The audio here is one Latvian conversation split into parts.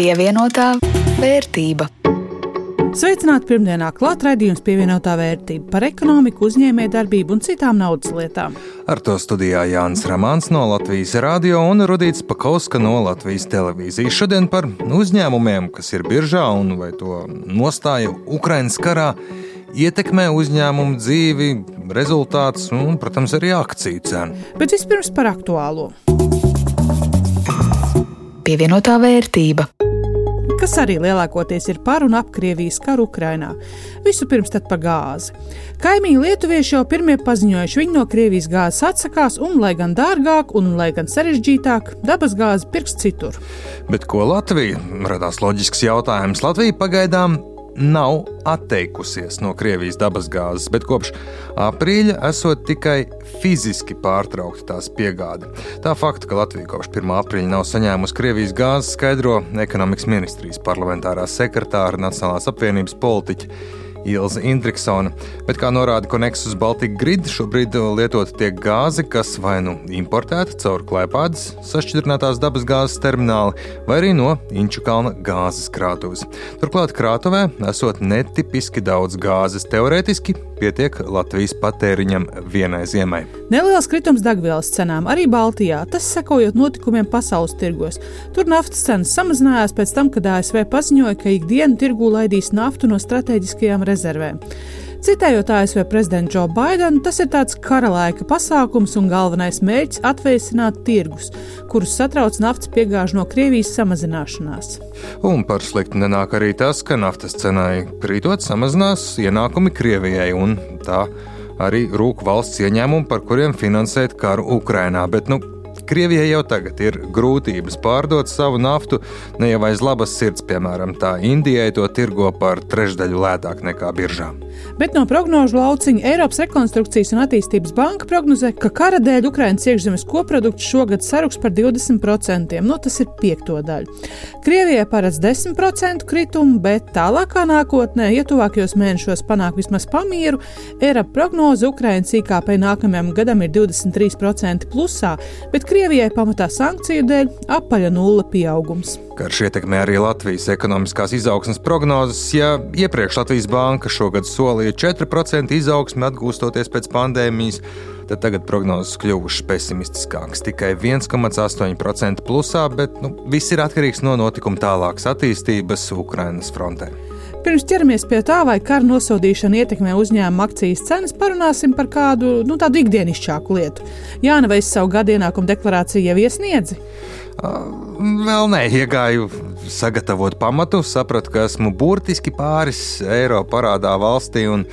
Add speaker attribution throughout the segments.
Speaker 1: Pievienotā vērtība.
Speaker 2: Sveicināti pirmdienā klāt raidījums pievienotā vērtība par ekonomiku, uzņēmējdarbību un citām naudas lietām.
Speaker 3: Ar to studijā Jānis Ramāns no Latvijas Rādio un Rudīts Pakauska no Latvijas televīzijas. Šodien par uzņēmumiem, kas ir biržā un vai to nostāja Ukraiņas karā ietekmē uzņēmumu dzīvi, rezultātus un, protams, arī akciju cenu.
Speaker 2: Bet vispirms par aktuālo.
Speaker 1: Pievienotā vērtība
Speaker 2: kas arī lielākoties ir par un ap Krievijas karu Ukrainā. Vispirms par gāzi. Kaimiņi lietuvieši jau pirmie paziņojuši, viņi no Krievijas gāzes atsakās, un, lai gan dārgāk un lai gan sarežģītāk, dabas gāzi pirks citur.
Speaker 3: Bet ko Latvija? Radās loģisks jautājums. Latvija pagaidām nav atteikusies no Krievijas dabasgāzes, bet kopš aprīļa esot tikai fiziski pārtraukta tās piegāde. Tā fakta, ka Latvija kopš 1. aprīļa nav saņēmusi Krievijas gāzes, skaidro ekonomikas ministrijas parlamentārā sekretāra Nacionālās apvienības politiķa Ilza Indriksona. Bet, kā norāda Konexus Baltic Grid, šobrīd lietot tiek gāze, kas vai nu importēta caur klēpādas sašķidrinātās dabas gāzes termināli, vai arī no Inču kalna gāzes krātuves. Turklāt krātuvē esot netipiski daudz gāzes. Teorētiski pietiek Latvijas patēriņam vienai ziemai.
Speaker 2: Neliels kritums degvielas cenām arī Baltijā, tas sekojot notikumiem pasaules tirgos. Tur naftas cenas samazinājās pēc tam, kad ASV paziņoja, ka ikdienu tirgū laidīs naftu no strateģiskajām rezervēm. Citējot ASV prezidentu Džo Baidenu, tas ir tāds karalaika pasākums un galvenais mērķis atvēsināt tirgus, kurus satrauc naftas piegāžu no Krievijas samazināšanās.
Speaker 3: Un par sliktu nenāk arī tas, ka naftas cenai krītot samazinās ienākumi Krievijai un tā arī rūk valsts ieņēmumi, par kuriem finansēt karu Ukrainā. Bet, nu, Krievijai jau tagad ir grūtības pārdot savu naftu, ne jau aiz labas sirds, piemēram, tā Indijai to tirgo par trešdaļu lētāk nekā biržā.
Speaker 2: Bet no prognožu lauciņa Eiropas Rekonstrukcijas un attīstības banka prognozē, ka kara dēļ Ukraiņas iekšzemes koprodukts šogad saruks par 20%, no nu, tas ir piekto daļu. Krievijai paredz 10% kritumu, bet tālākā nākotnē, ja tuvākajos mēnešos panāk vismaz pamieru, Eiropa prognoze Ukraiņas IKP nākamajam gadam ir 23% plusā, bet Krievijai Krievijai pamatā sankciju dēļ apaļa nulle pieaugums.
Speaker 3: Karš ietekmē arī Latvijas ekonomiskās izaugsmas prognozes. Ja iepriekš Latvijas banka šogad solīja 4% izaugsmi atgūstoties pēc pandēmijas, tad tagad prognozes kļuvušas pesimistiskākas. Tikai 1,8% plusā, bet nu, viss ir atkarīgs no notikuma tālākas attīstības Ukrainas frontē.
Speaker 2: Pirms ķeramies pie tā, vai kara nosodīšana ietekmē uzņēmuma akcijas cenas, parunāsim par kādu nu, tādu ikdienišķāku lietu. Jāna, vai es savu gadu ienākumu deklarāciju jau iesniedzi?
Speaker 3: Uh, vēl nē, iegāju sagatavot pamatu, sapratu, ka esmu burtiski pāris eiro parādā valstī. Un,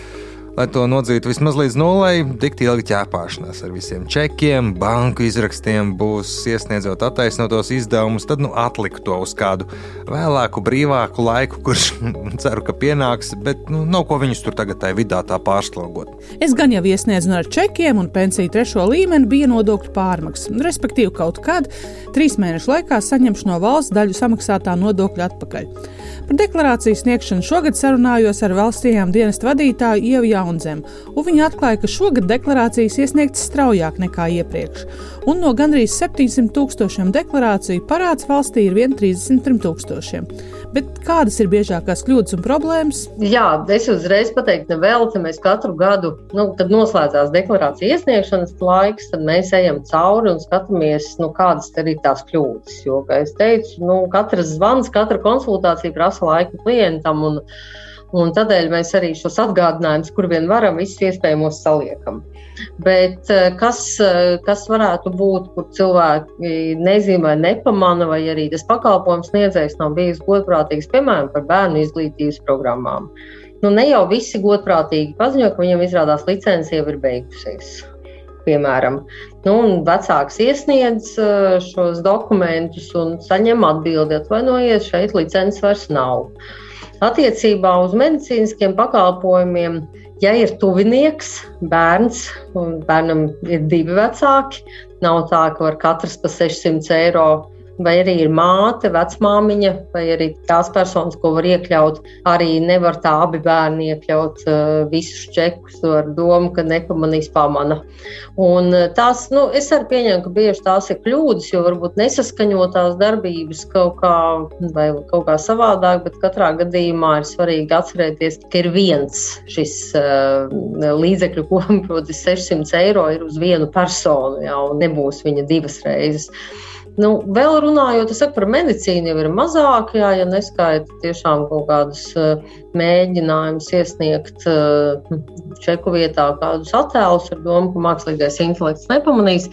Speaker 3: lai to nodzītu vismaz līdz nulai, tik ilgi ķēpāšanās ar visiem čekiem, banku izrakstiem, būs iesniedzot attaisnotos izdevumus, tad nu atliku to uz kādu vēlāku, brīvāku laiku, kurš ceru, ka pienāks, bet nu, nav ko viņus tur tagad tajā vidā tā pārslogot.
Speaker 2: Es gan jau iesniedzu ar čekiem, un pensiju trešo līmeni bija nodokļu pārmaksa. Respektīvi, kaut kad trīs mēnešu laikā saņemšu no valsts daļu samaksātā nodokļa atpakaļ. Par deklarāciju sniegšanu šogad sarunājos ar valstījām dienestu vadītāju Ievu Jaunzem, un viņa atklāja, ka šogad deklarācijas iesniegtas straujāk nekā iepriekš, un no gandrīz 700 tūkstošiem deklarāciju parāds valstī ir 133 tūkstošiem. Bet kādas ir biežākās kļūdas un problēmas?
Speaker 4: Jā, es uzreiz pateiktu, nevēl, ka mēs katru gadu, nu, kad noslēdzās deklarācija iesniegšanas laiks, tad mēs ejam cauri un skatāmies, nu, kādas ir tās kļūdas. Jo, kā es teicu, nu, katrs zvans, katra konsultācija prasa laiku klientam. Un, un tādēļ mēs arī šos atgādinājumus, kur vien varam, visus iespējamos saliekam. Bet eh, kas, eh, kas varētu būt, kur cilvēki nezina vai nepamana, vai arī tas pakalpojums sniedzējs nav bijis godprātīgs, piemēram, par bērnu izglītības programmām. Nu, ne jau visi godprātīgi paziņo, ka viņam izrādās licence jau ir beigusies piemēram. Nu, vecāks iesniedz uh, šos dokumentus un saņem atbildi, atvainojiet, šeit licences vairs nav. Attiecībā uz medicīniskiem pakalpojumiem, ja ir tuvinieks, bērns, un bērnam ir divi vecāki, nav tā, ka var katrs pa 600 eiro vai arī ir māte, vecmāmiņa, vai arī tās personas, ko var iekļaut. Arī nevar tā abi bērni iekļaut uh, visus čekus ar domu, ka nepamanīs pamana. Un uh, tās, nu, es arī pieņemu, ka bieži tās ir kļūdas, jo varbūt nesaskaņotās darbības kaut kā, vai kaut kā savādāk, bet katrā gadījumā ir svarīgi atcerēties, ka ir viens šis uh, līdzekļu kopums, proti 600 eiro ir uz vienu personu, jā, un nebūs viņa divas reizes. Nu, vēl runājot saku, par medicīnu, jau ir mazāk, jā, ja neskaita tiešām kaut kādus uh, mēģinājumus iesniegt uh, čeku vietā kādus attēlus ar domu, ka mākslīgais intelekts nepamanīs.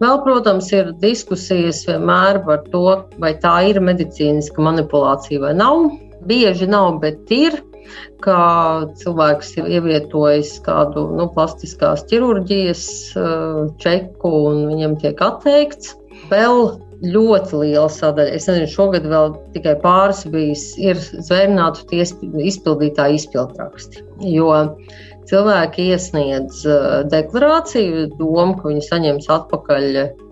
Speaker 4: Vēl, protams, ir diskusijas vienmēr par to, vai tā ir medicīniska manipulācija vai nav. Bieži nav, bet ir ka cilvēks ir ievietojis kādu nu, plastiskās ķirurģijas uh, čeku un viņam tiek atteikts. Vēl ļoti liela sadaļa. Es nezinu, šogad vēl tikai pāris bijis, ir zvērnātu izpildītāju izpildraksti. Jo cilvēki iesniedz uh, deklarāciju, domu, ka viņi saņems atpakaļ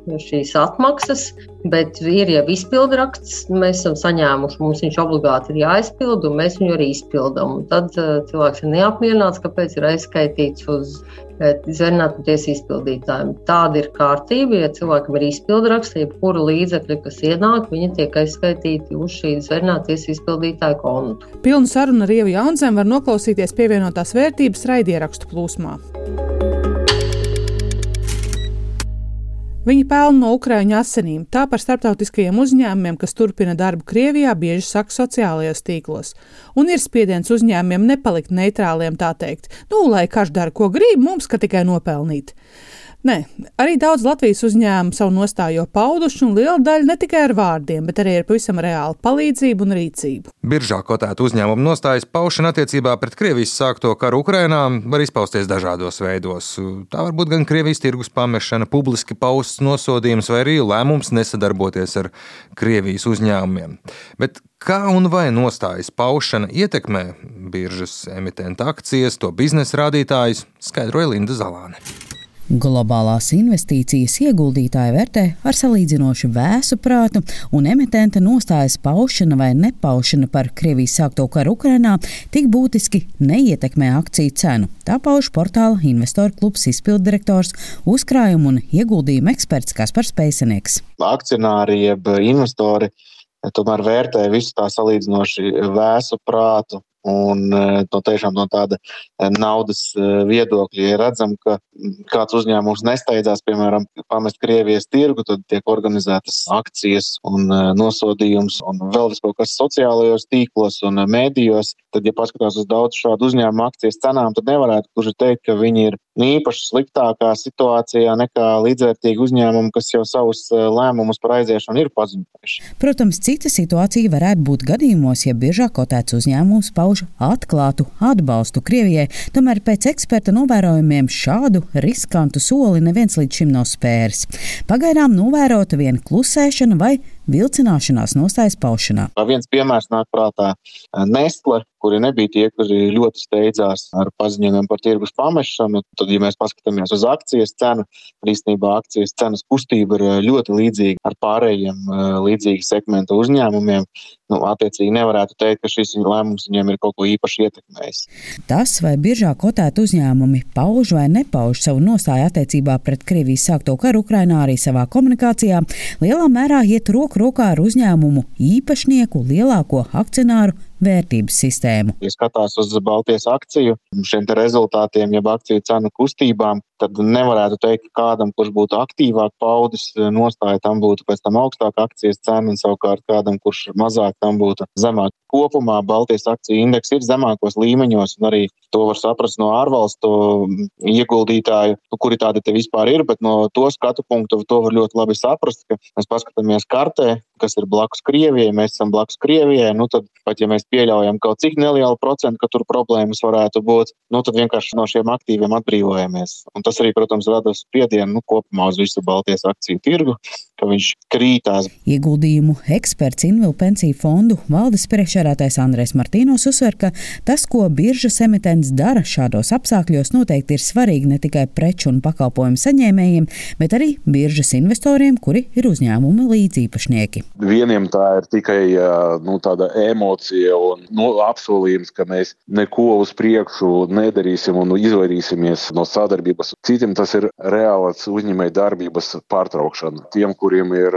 Speaker 4: šīs atmaksas, bet ir jau izpildraksts, mēs esam saņēmuši, mums viņš obligāti ir jāizpild, un mēs viņu arī izpildām. Tad uh, cilvēks ir neapmierināts, kāpēc ir aizskaitīts uz Zvērnātu tiesu izpildītājiem. Tāda ir kārtība, ja cilvēkam ir izpildraksts, jebkura līdzekļa, kas ienāk, viņi tiek aizskaitīti uz šī zvērnātu tiesu izpildītāja kontu.
Speaker 2: Pilnu sarunu ar Ievu Jaunzēm var noklausīties pievienotās vērtības raidierakstu plūsmā. Viņi pelna no Ukrāņu asinīm. Tā par starptautiskajiem uzņēmumiem, kas turpina darbu Krievijā, bieži saka sociālajos tīklos. Un ir spiediens uzņēmumiem nepalikt neitrāliem, tā teikt. Nu, lai karš dara, ko grib, mums tikai nopelnīt. Nē, arī daudz Latvijas uzņēmumu savu nostāju pauduši, un liela daļa ne tikai ar vārdiem, bet arī ar pavisam reālu palīdzību un rīcību.
Speaker 3: Biržā kotēta uzņēmuma nostājas paušana attiecībā pret Krievijas sākto karu Ukrainā var izpausties dažādos veidos. Tā var būt gan Krievijas tirgus pamešana, publiski pausts nosodījums vai arī lēmums nesadarboties ar Krievijas uzņēmumiem. Bet Kā un vai nostājas paušana ietekmē biržas emitenta akcijas, to biznesa rādītājus, skaidroja Linda Zalāne.
Speaker 5: Globālās investīcijas ieguldītāji vērtē ar salīdzinoši vēsu prātu, un emitenta nostājas paušana vai nepaušana par Krievijas sākto karu Ukrainā tik būtiski neietekmē akciju cenu. Tā pauž portāla investoru klubs izpilddirektors, uzkrājumu un ieguldījumu eksperts Kaspars Peisenieks.
Speaker 6: Akcionāri jeb investori tomēr vērtē visu tā salīdzinoši vēsu prātu Un e, tiešām no tāda e, naudas e, viedokļa, ja redzam, ka kāds uzņēmums nesteidzās, piemēram, pamest Krievijas tirgu, tad tiek organizētas akcijas un nosodījums un vēl kaut kas sociālajos tīklos un mēdījos. Tad, ja paskatās uz daudz šādu uzņēmumu akcijas cenām, tad nevarētu gluži teikt, ka viņi ir īpaši sliktākā situācijā nekā līdzvērtīgi uzņēmumi, kas jau savus lēmumus par aiziešanu ir paziņojuši.
Speaker 5: Protams, cita situācija varētu būt gadījumos, ja biežāk kotēts uzņēmums pauž atklātu atbalstu Krievijai, tomēr pēc eksperta novērojumiem šādu riskantu soli neviens līdz šim nav spēris. Pagaidām novērota viena klusēšana vai vilcināšanās nostājas paušanā.
Speaker 6: Viens piemērs nāk prātā Nestle, kuri nebija tie, kuri ļoti steidzās ar paziņojumiem par tirgus pamešanu. Tad, ja mēs paskatāmies uz akcijas cenu, īstenībā akcijas cenas kustība ir ļoti līdzīga ar pārējiem līdzīga segmenta uzņēmumiem. Nu, attiecīgi nevarētu teikt, ka šis lēmums viņiem ir kaut ko īpaši ietekmējis.
Speaker 5: Tas, vai biežāk kotēti uzņēmumi pauž vai nepauž savu nostāju attiecībā pret Krievijas sākto karu Ukrainā arī savā komunikācijā, lielā mērā iet roku roku rokā ar uzņēmumu īpašnieku lielāko akcionāru vērtības sistēmu.
Speaker 6: Ja skatās uz Baltijas akciju, šiem rezultātiem, jeb akciju cenu kustībām, tad nevarētu teikt, ka kādam, kurš būtu aktīvāk paudis nostāja, tam būtu pēc tam augstāka akcijas cena, un savukārt kādam, kurš mazāk, tam būtu zemāk. Kopumā Baltijas akciju indeks ir zemākos līmeņos, un arī to var saprast no ārvalstu ieguldītāju, nu, kuri tādi te vispār ir, bet no to skatu punktu to var ļoti labi saprast, ka mēs paskatāmies kartē, kas ir blakus Krievijai, mēs esam blakus Krievijai, nu tad pat ja mēs pieļaujam kaut cik nelielu procentu, ka tur problēmas varētu būt, nu tad vienkārši no šiem aktīviem atbrīvojamies. Un tas arī, protams, rada spiedienu nu, kopumā uz visu Baltijas akciju tirgu, ka viņš krītās.
Speaker 5: Ieguldījumu eksperts Invilu pensiju fondu valdes priekšā patērētājs Andrēs Martīnos uzsver, ka tas, ko biržas emitents dara šādos apstākļos, noteikti ir svarīgi ne tikai preču un pakalpojumu saņēmējiem, bet arī biržas investoriem, kuri ir uzņēmuma līdzīpašnieki.
Speaker 7: Vieniem tā ir tikai nu, tāda emocija un nu, apsolījums, ka mēs neko uz priekšu nedarīsim un izvairīsimies no sadarbības. Citiem tas ir reāls uzņēmēja darbības pārtraukšana. Tiem, kuriem ir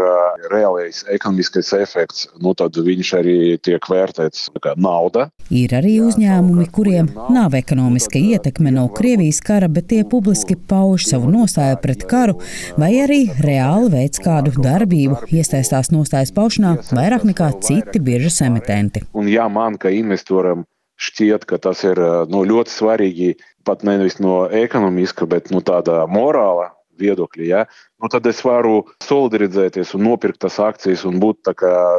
Speaker 7: reālais ekonomiskais efekts, nu, tad viņš arī tiek vērtēts kā nauda.
Speaker 5: Ir arī uzņēmumi, kuriem nav ekonomiska ietekme no Krievijas kara, bet tie publiski pauž savu nostāju pret karu, vai arī reāli veids kādu darbību, iesaistās nostājas paušanā vairāk nekā citi biržas emitenti.
Speaker 7: Un ja man, kā investoram, šķiet, ka tas ir nu, ļoti svarīgi pat nevis no ekonomiska, bet no nu, tāda morāla viedokļa, ja, nu, tad es varu solidarizēties un nopirkt tās akcijas un būt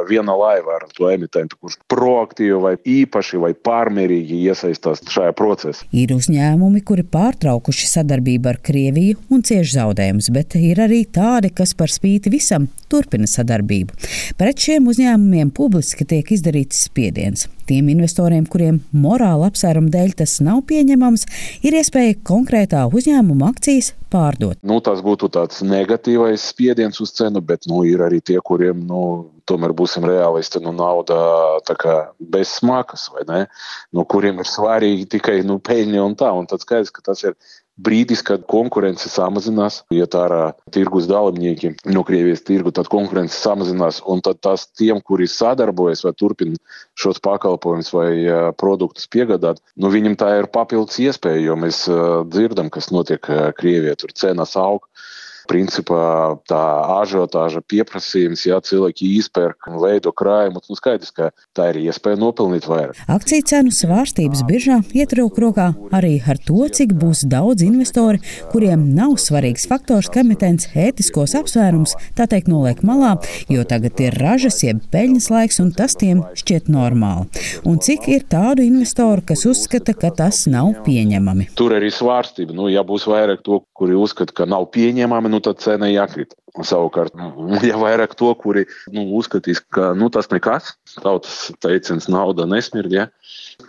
Speaker 7: viena laiva ar to emitentu, kurš proaktīvi vai īpaši vai pārmērīgi iesaistās šajā procesā.
Speaker 5: Ir uzņēmumi, kuri pārtraukuši sadarbību ar Krieviju un cieši zaudējumus, bet ir arī tādi, kas par spīti visam turpina sadarbību. Pret šiem uzņēmumiem publiski tiek izdarīts spiediens. Tiem investoriem, kuriem morāla apsvērumu dēļ tas nav pieņemams, ir iespēja konkrētā uzņēmuma akcijas pārdot.
Speaker 7: Nu, tas būtu tāds negatīvs negatīvais spiediens uz cenu, bet nu, ir arī tie, kuriem nu, tomēr būsim realisti, nu, nauda bez smakas, vai ne? Nu, kuriem ir svarīgi tikai nu, peļņa un tā. Un tad skaidrs, ka tas ir brīdis, kad konkurence samazinās, iet ārā tirgus dalībnieki no Krievijas tirgu, tad konkurence samazinās. Un tad tas tiem, kuri sadarbojas vai turpina šos pakalpojumus vai produktus piegādāt, nu, viņam tā ir papildus iespēja, jo mēs dzirdam, kas notiek Krievijā. Tur cenas aug principā tā ažiotāža pieprasījums, ja cilvēki izpērk un veido krājumus, nu skaidrs, ka tā ir iespēja nopelnīt vairāk.
Speaker 5: Akciju cenu svārstības biržā iet roku rokā arī ar to, cik būs daudz investori, kuriem nav svarīgs faktors, ka emitents ētiskos apsvērums tā teikt noliek malā, jo tagad ir ražas jeb peļņas laiks un tas tiem šķiet normāli. Un cik ir tādu investoru, kas uzskata, ka tas nav pieņemami?
Speaker 7: Tur arī svārstība. Nu, ja būs vairāk to, kuri uzskata, ka nav pieņemami, nu, nu tad cena jākrīt. Savukārt, nu, ja vairāk to, kuri nu, uzskatīs, ka nu, tas nekas, tautas teiciens, nauda nesmird, ja,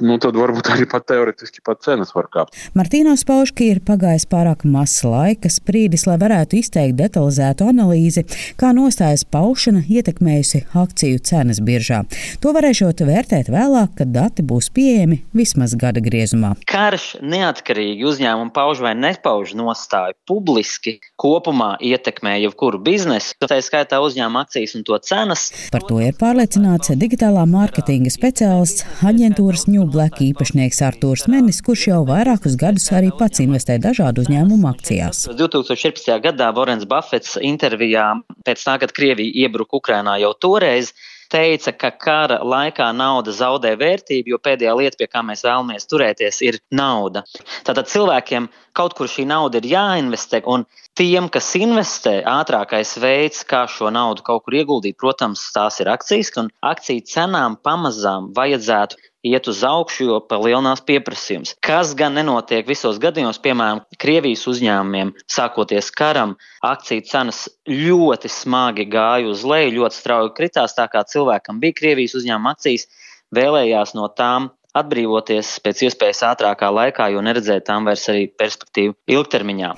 Speaker 7: nu, tad varbūt arī pat teoretiski pat cenas var kāpt.
Speaker 5: Martīnos pauž, ka ir pagājis pārāk mazs laika sprīdis, lai varētu izteikt detalizētu analīzi, kā nostājas paušana ietekmējusi akciju cenas biržā. To varēšot vērtēt vēlāk, kad dati būs pieejami vismaz gada griezumā.
Speaker 8: Karš neatkarīgi uzņēmumu pauž vai nepauž nostāju publiski kopumā ietekmē jebkuru biznesu, tā skaitā uzņēmuma akcijas un to cenas.
Speaker 5: Par to ir pārliecināts digitālā mārketinga speciālists aģentūras New Black īpašnieks Artūrs Menis, kurš jau vairākus gadus arī pats investē dažādu uzņēmumu akcijās.
Speaker 8: 2014. gadā Vorens Buffets intervijā pēc tā, kad Krievija iebruka Ukrainā jau toreiz, teica, ka kara laikā nauda zaudē vērtību, jo pēdējā lieta, pie kā mēs vēlamies turēties, ir nauda. Tātad cilvēkiem kaut kur šī nauda ir jāinvestē, un tiem, kas investē, ātrākais veids, kā šo naudu kaut kur ieguldīt, protams, tās ir akcijas, un akciju cenām pamazām vajadzētu iet uz augšu, jo palielinās pieprasījums. Kas gan nenotiek visos gadījumos, piemēram, Krievijas uzņēmumiem, sākoties karam, akciju cenas ļoti smagi gāja uz leju, ļoti strauji kritās, tā kā cilvēkam bija Krievijas uzņēmuma akcijas, vēlējās no tām atbrīvoties pēc iespējas ātrākā laikā, jo neredzēt tam vairs arī perspektīvu ilgtermiņā.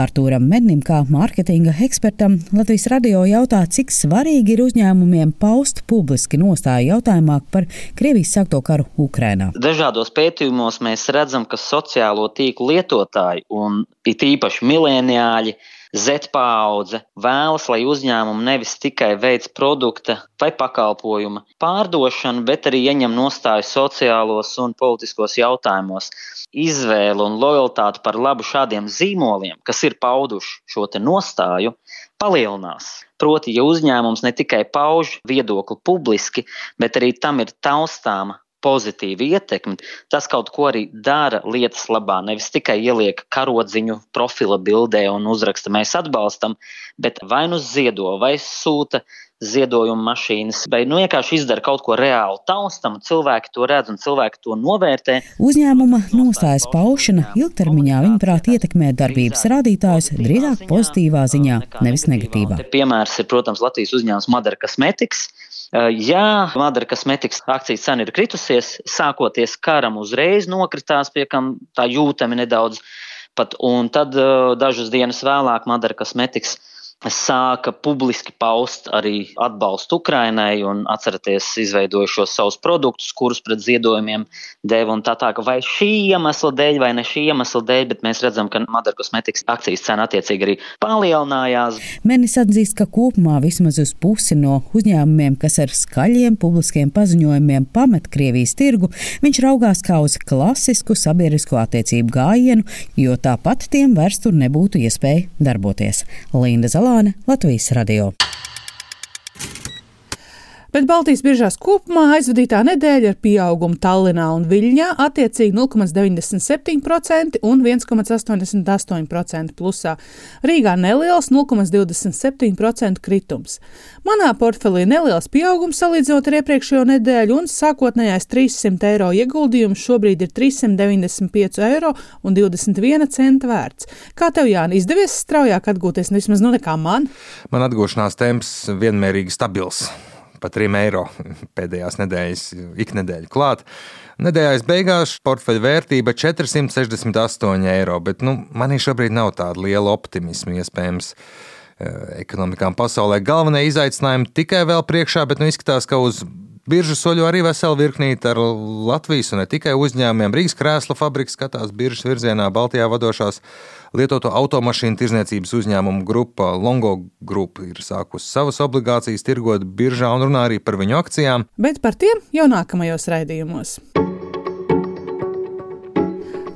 Speaker 5: Artūram Mednim, kā mārketinga ekspertam, Latvijas radio jautā, cik svarīgi ir uzņēmumiem paust publiski nostāju jautājumā par Krievijas sākto karu Ukrainā.
Speaker 8: Dažādos pētījumos mēs redzam, ka sociālo tīklu lietotāji un it īpaši mileniāļi Z paudze vēlas, lai uzņēmumi nevis tikai veic produkta vai pakalpojuma pārdošanu, bet arī ieņem nostāju sociālos un politiskos jautājumos. Izvēle un lojalitāte par labu šādiem zīmoliem, kas ir pauduši šo nostāju, palielinās. Proti, ja uzņēmums ne tikai pauž viedokli publiski, bet arī tam ir taustāma pozitīvu ietekmi, tas kaut ko arī dara lietas labā. Nevis tikai ieliek karodziņu profila bildē un uzraksta, mēs atbalstam, bet vai nu ziedo, vai sūta ziedojuma mašīnas, vai nu vienkārši izdara kaut ko reāli taustamu, cilvēki to redz un cilvēki to novērtē.
Speaker 5: Uzņēmuma nostājas paušana ilgtermiņā, viņuprāt, ietekmē darbības rādītājus drīzāk pozitīvā ziņā, nevis negatīvā.
Speaker 8: Piemērs ir, protams, Latvijas uzņēmums Madara Cosmetics. Ja Madara Cosmetics akcijas cena ir kritusies, sākoties karam uzreiz nokritās, pie kam tā jūtami nedaudz pat, un tad dažas dienas vēlāk Madara Cosmetics sāka publiski paust arī atbalstu Ukrainai un atceraties, izveidojušos savus produktus, kurus pret ziedojumiem deva un tā tā, ka vai šī iemesla dēļ vai ne šī iemesla dēļ, bet mēs redzam, ka Madara kosmetikas akcijas cena attiecīgi arī palielinājās.
Speaker 5: Menis atzīst, ka kopumā vismaz uz pusi no uzņēmumiem, kas ar skaļiem publiskiem paziņojumiem pamet Krievijas tirgu, viņš raugās kā uz klasisku sabiedrisko attiecību gājienu, jo tāpat tiem vairs tur nebūtu iespēja darboties. Linda Zalā Kalāne, Latvijas radio.
Speaker 2: Bet Baltijas biržās kopumā aizvadītā nedēļa ar pieaugumu Tallinā un Viļņā attiecīgi 0,97% un 1,88% plusā. Rīgā neliels 0,27% kritums. Manā portfelī neliels pieaugums salīdzinot ar iepriekšējo nedēļu, un sākotnējais 300 eiro ieguldījums šobrīd ir 395 eiro un 21 centa vērts. Kā tev, Jāni, izdevies straujāk atgūties, vismaz nu nekā man?
Speaker 3: Man atgūšanās temps vienmērīgi stabils pa 3 eiro pēdējās nedēļas, iknedēļa klāt. Nedēļas beigās portfeļa vērtība 468 eiro, bet nu, manī šobrīd nav tāda liela optimisma iespējams. Eh, ekonomikām pasaulē galvenie izaicinājumi tikai vēl priekšā, bet nu, izskatās, ka uz Biržu soļo arī vesela virknīte ar Latvijas un ne tikai uzņēmumiem. Rīgas krēsla fabriks skatās biržas virzienā, Baltijā vadošās lietoto automašīnu tirzniecības uzņēmumu grupa Longo Group ir sākusi savas obligācijas tirgot biržā un runā arī par viņu akcijām.
Speaker 2: Bet par tiem jau nākamajos raidījumos.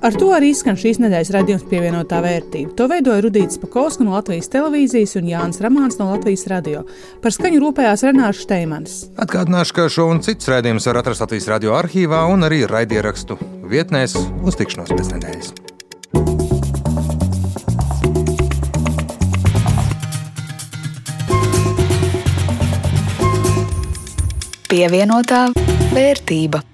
Speaker 2: Ar to arī skan šīs nedēļas raidījums pievienotā vērtība. To veidoja Rudīts Pakausks no Latvijas televīzijas un Jānis Ramāns no Latvijas radio. Par skaņu rūpējās Renārs Steimans.
Speaker 3: Atgādināšu, ka šo un citus raidījumus var atrast Latvijas radio arhīvā un arī raidierakstu vietnēs uz tikšanos pēc nedēļas.
Speaker 1: Pievienotā vērtība.